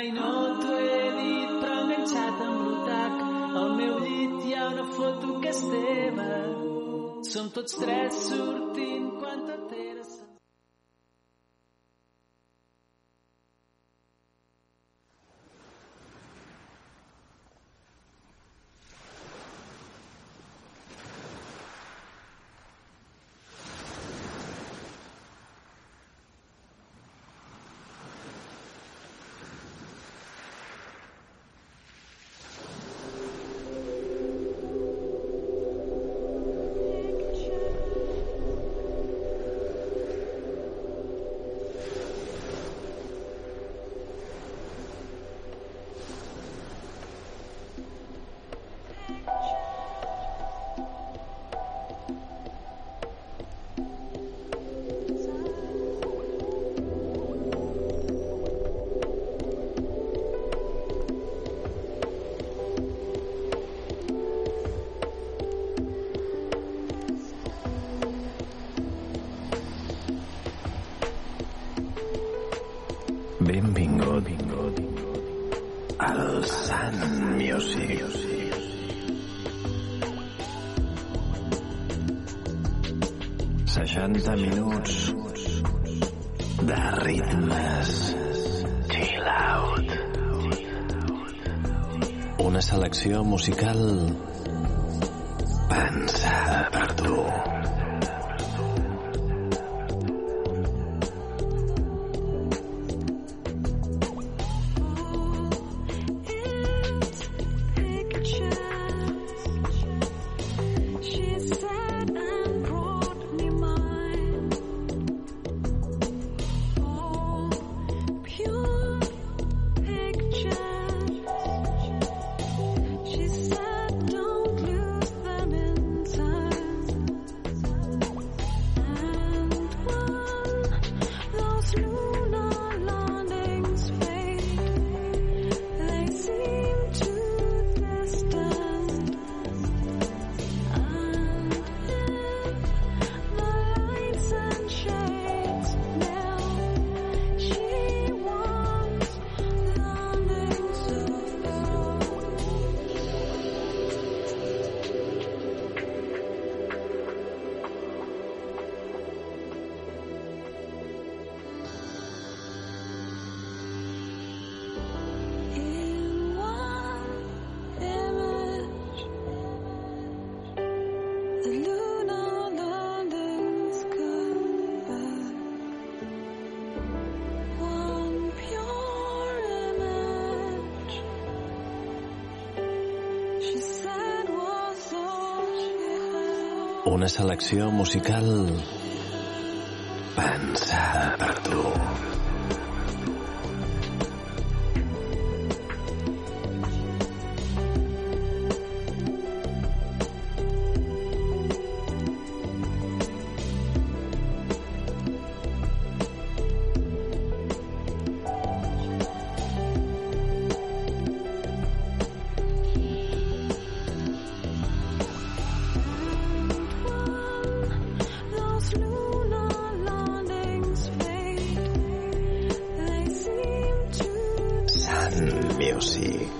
Mai no t'ho he dit, però enganxat amb l'utac. Al meu llit hi ha una foto que és teva. Som tots tres sortint 60 minuts de ritmes chill out. Una selecció musical esa elecció musical Sun Music.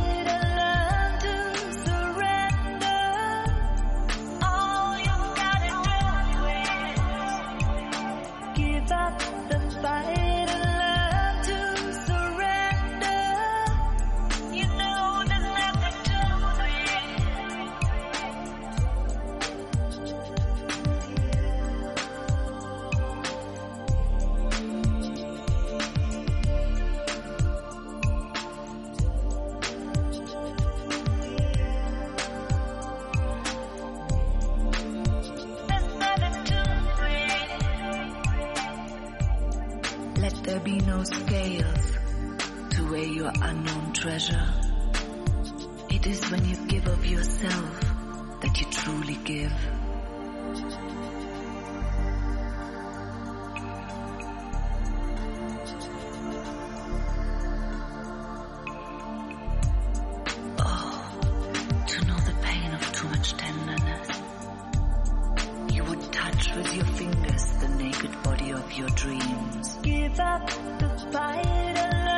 Give up. The fight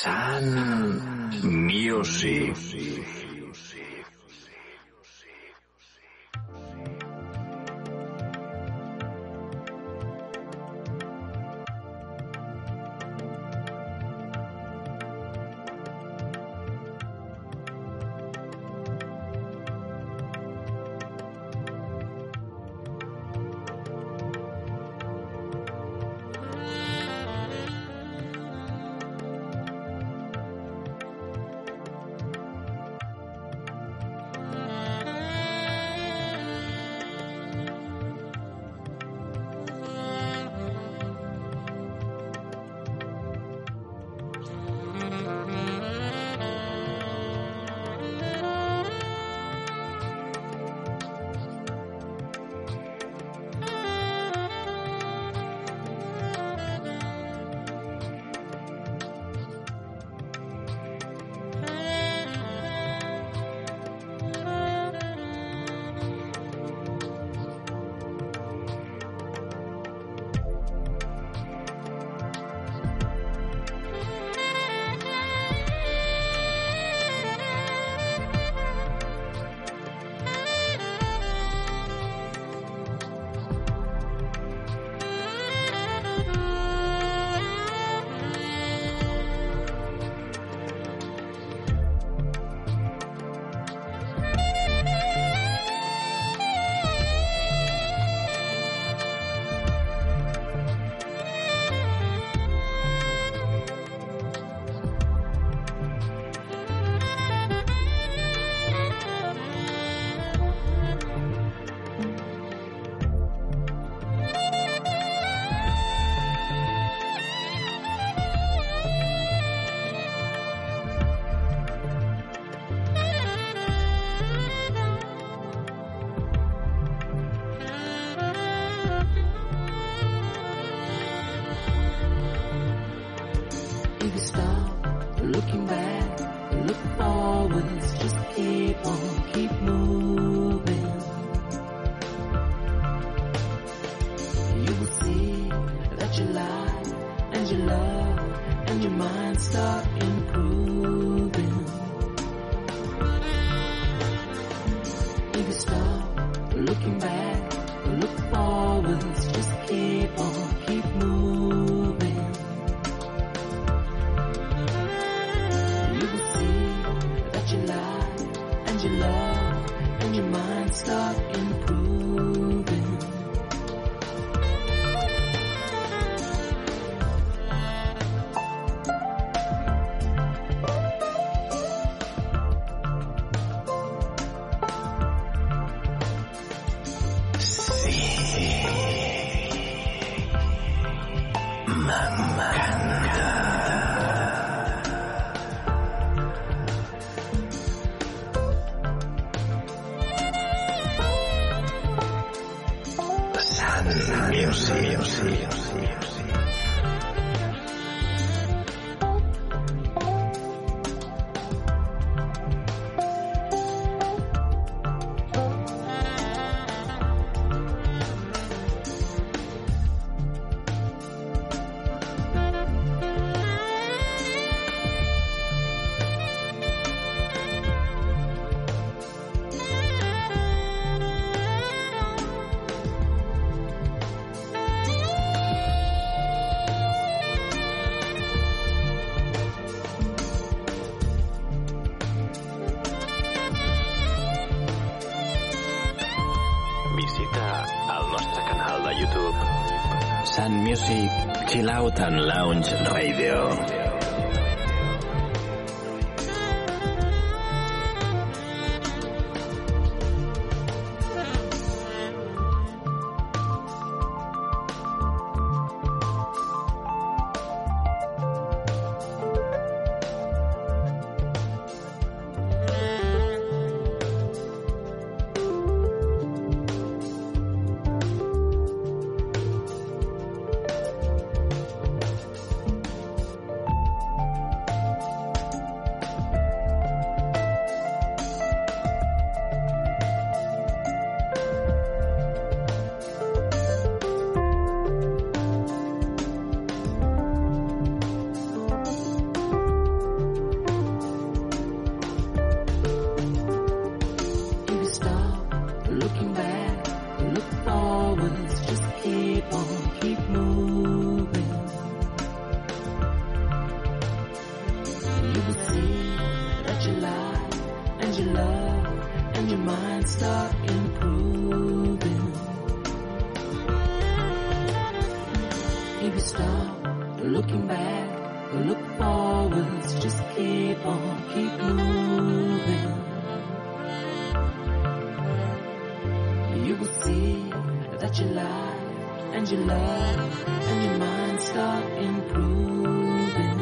Sun Music. Cloud and Lounge Radio. and your love and your mind start improving.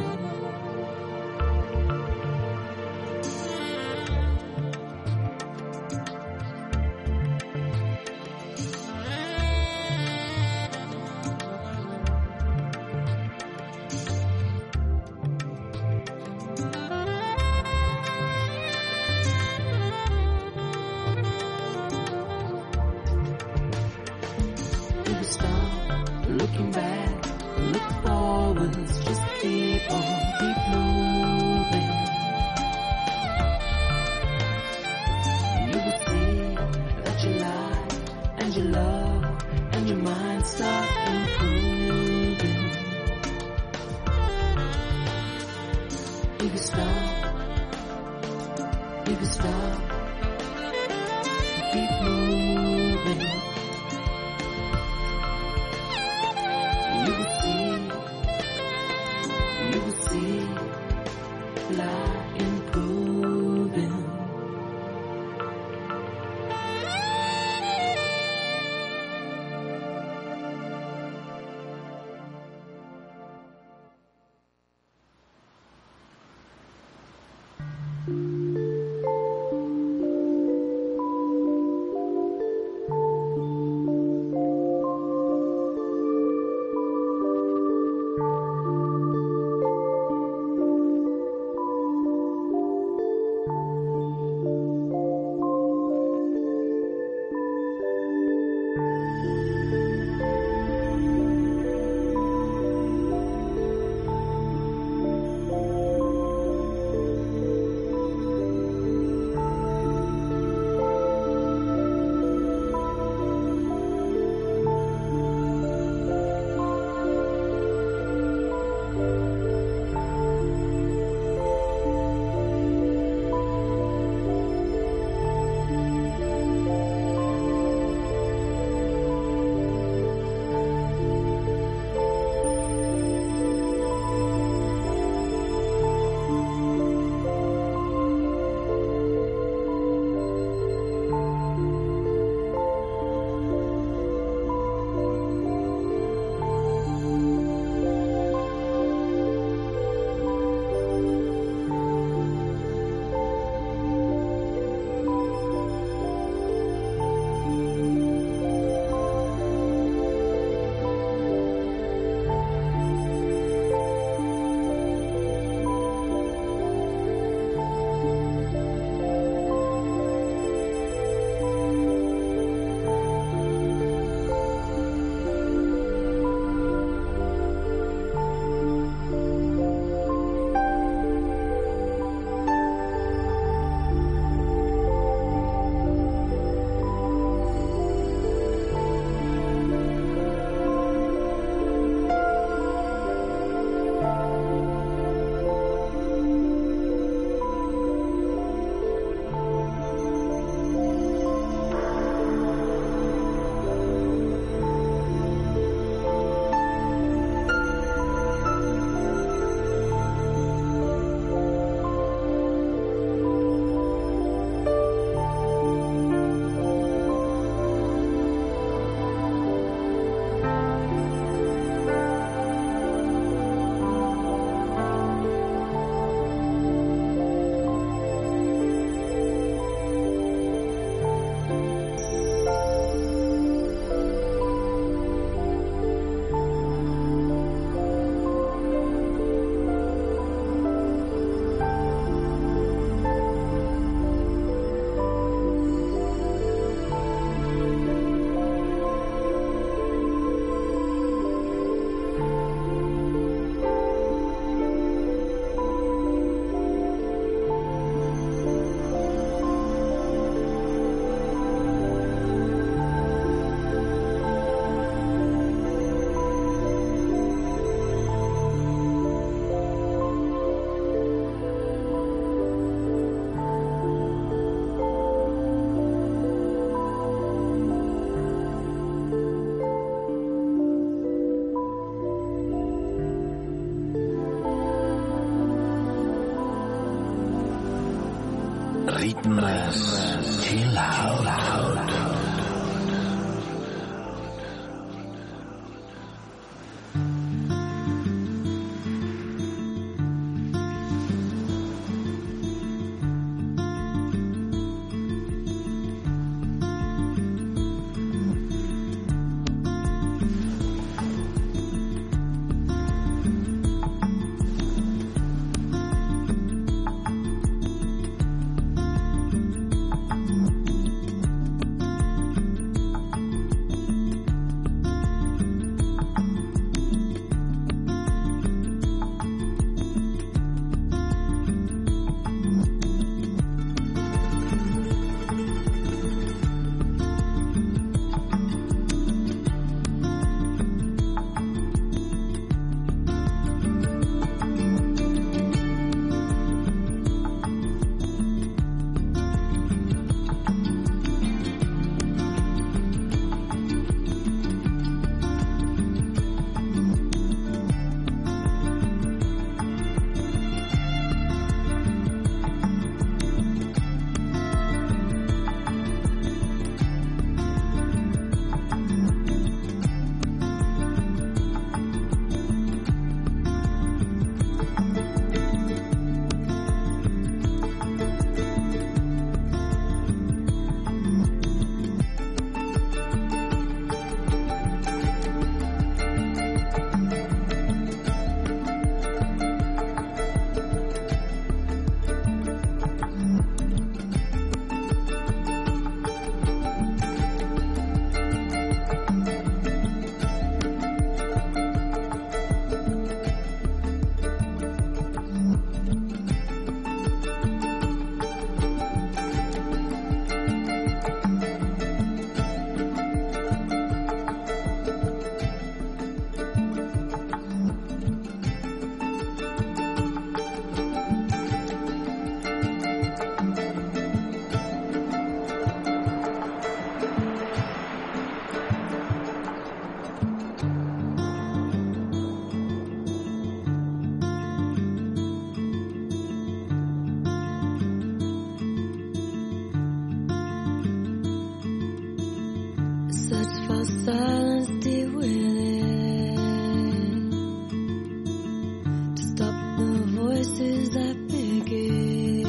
Voices that begin.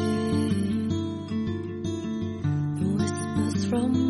The whispers from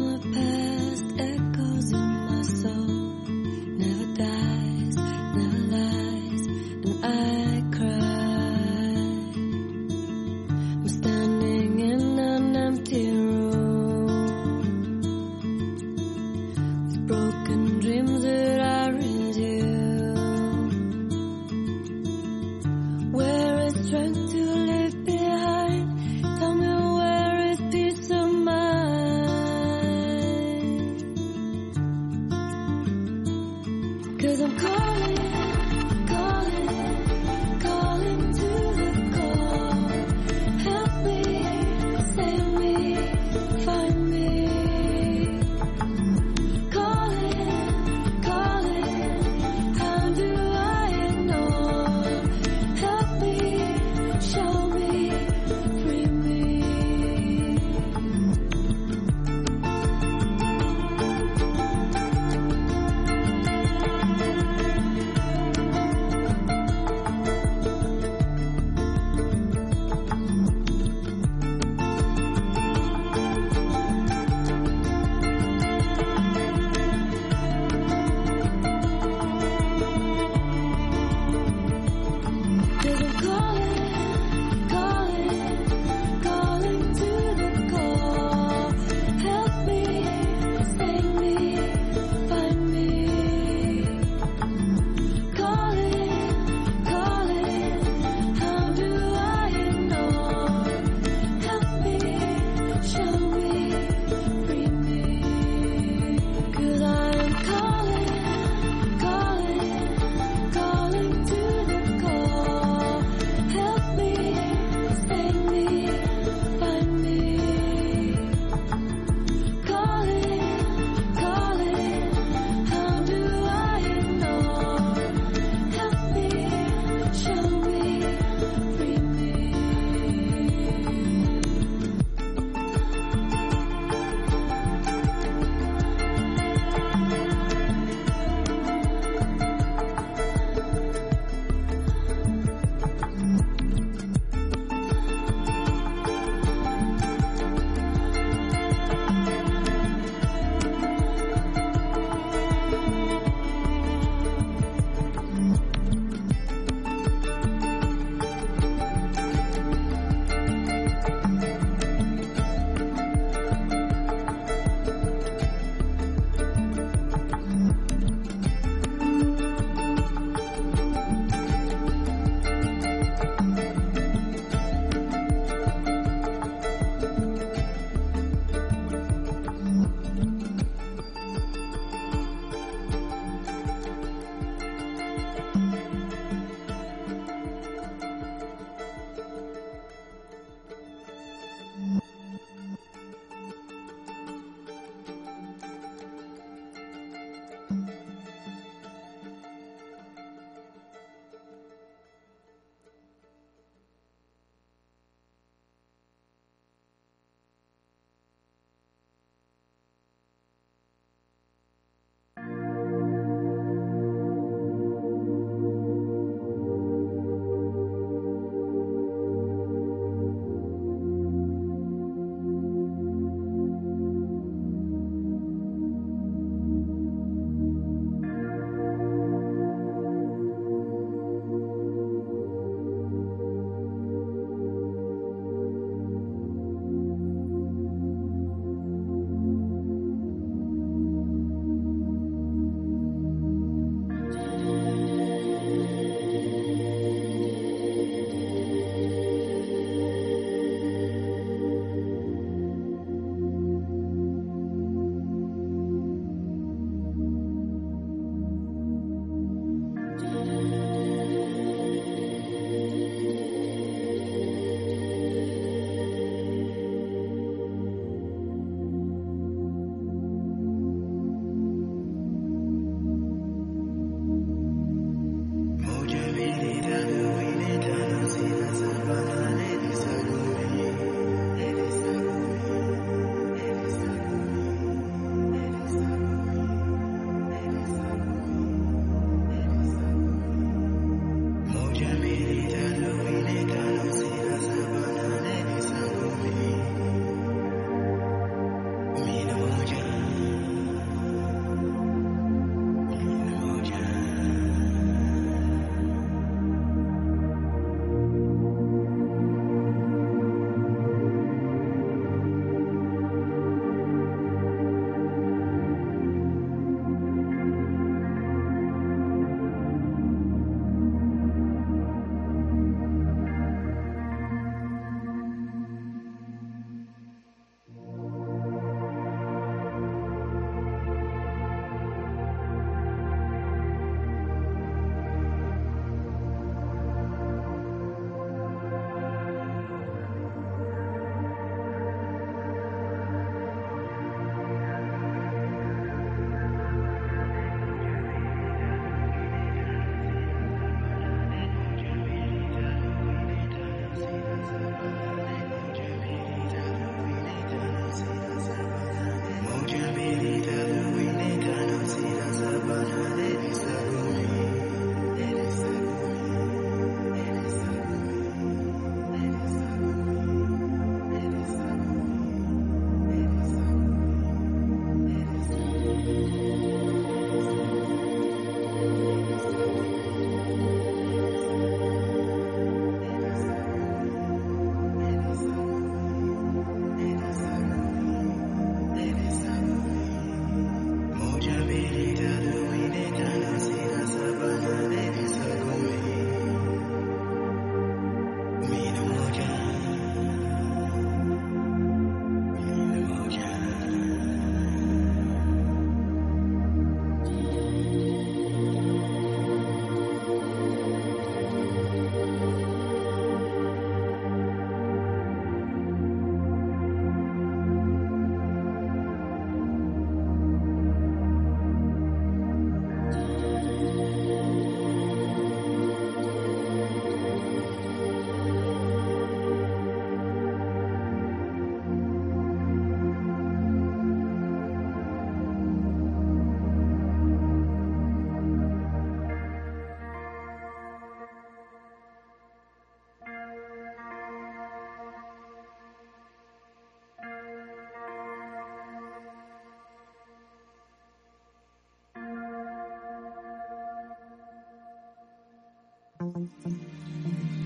Sun Music.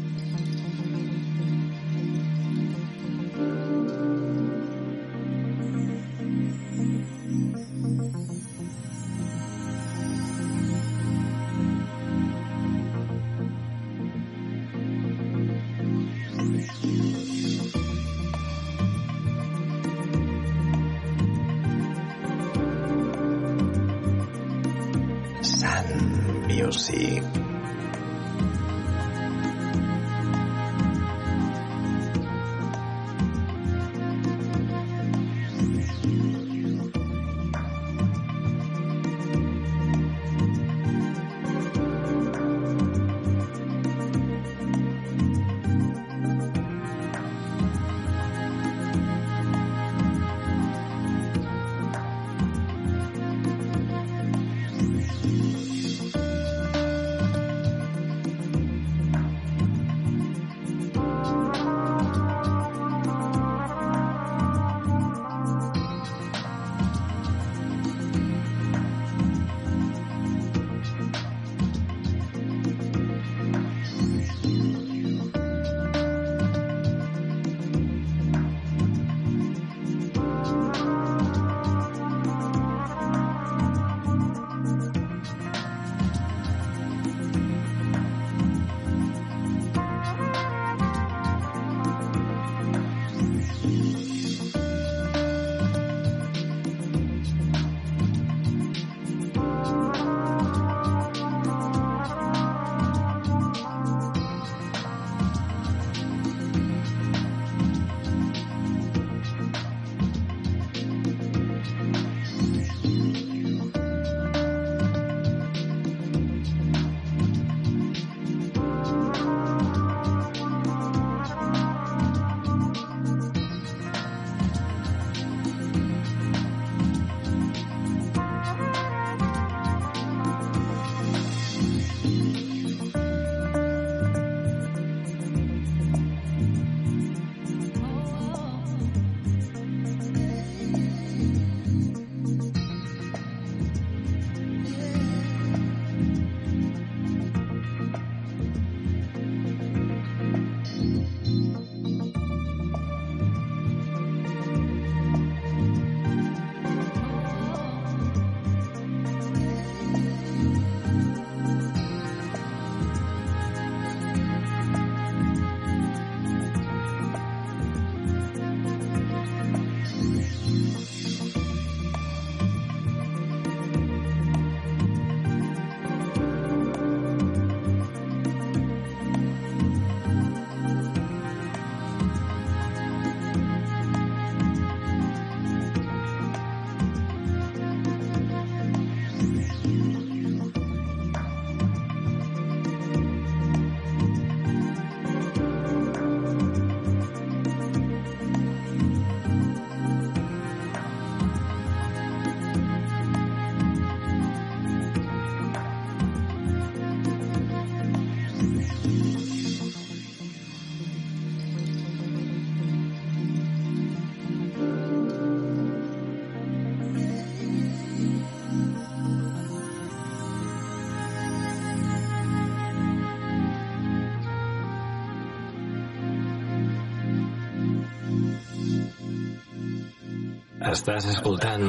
Estàs escoltant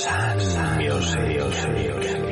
Sun Music.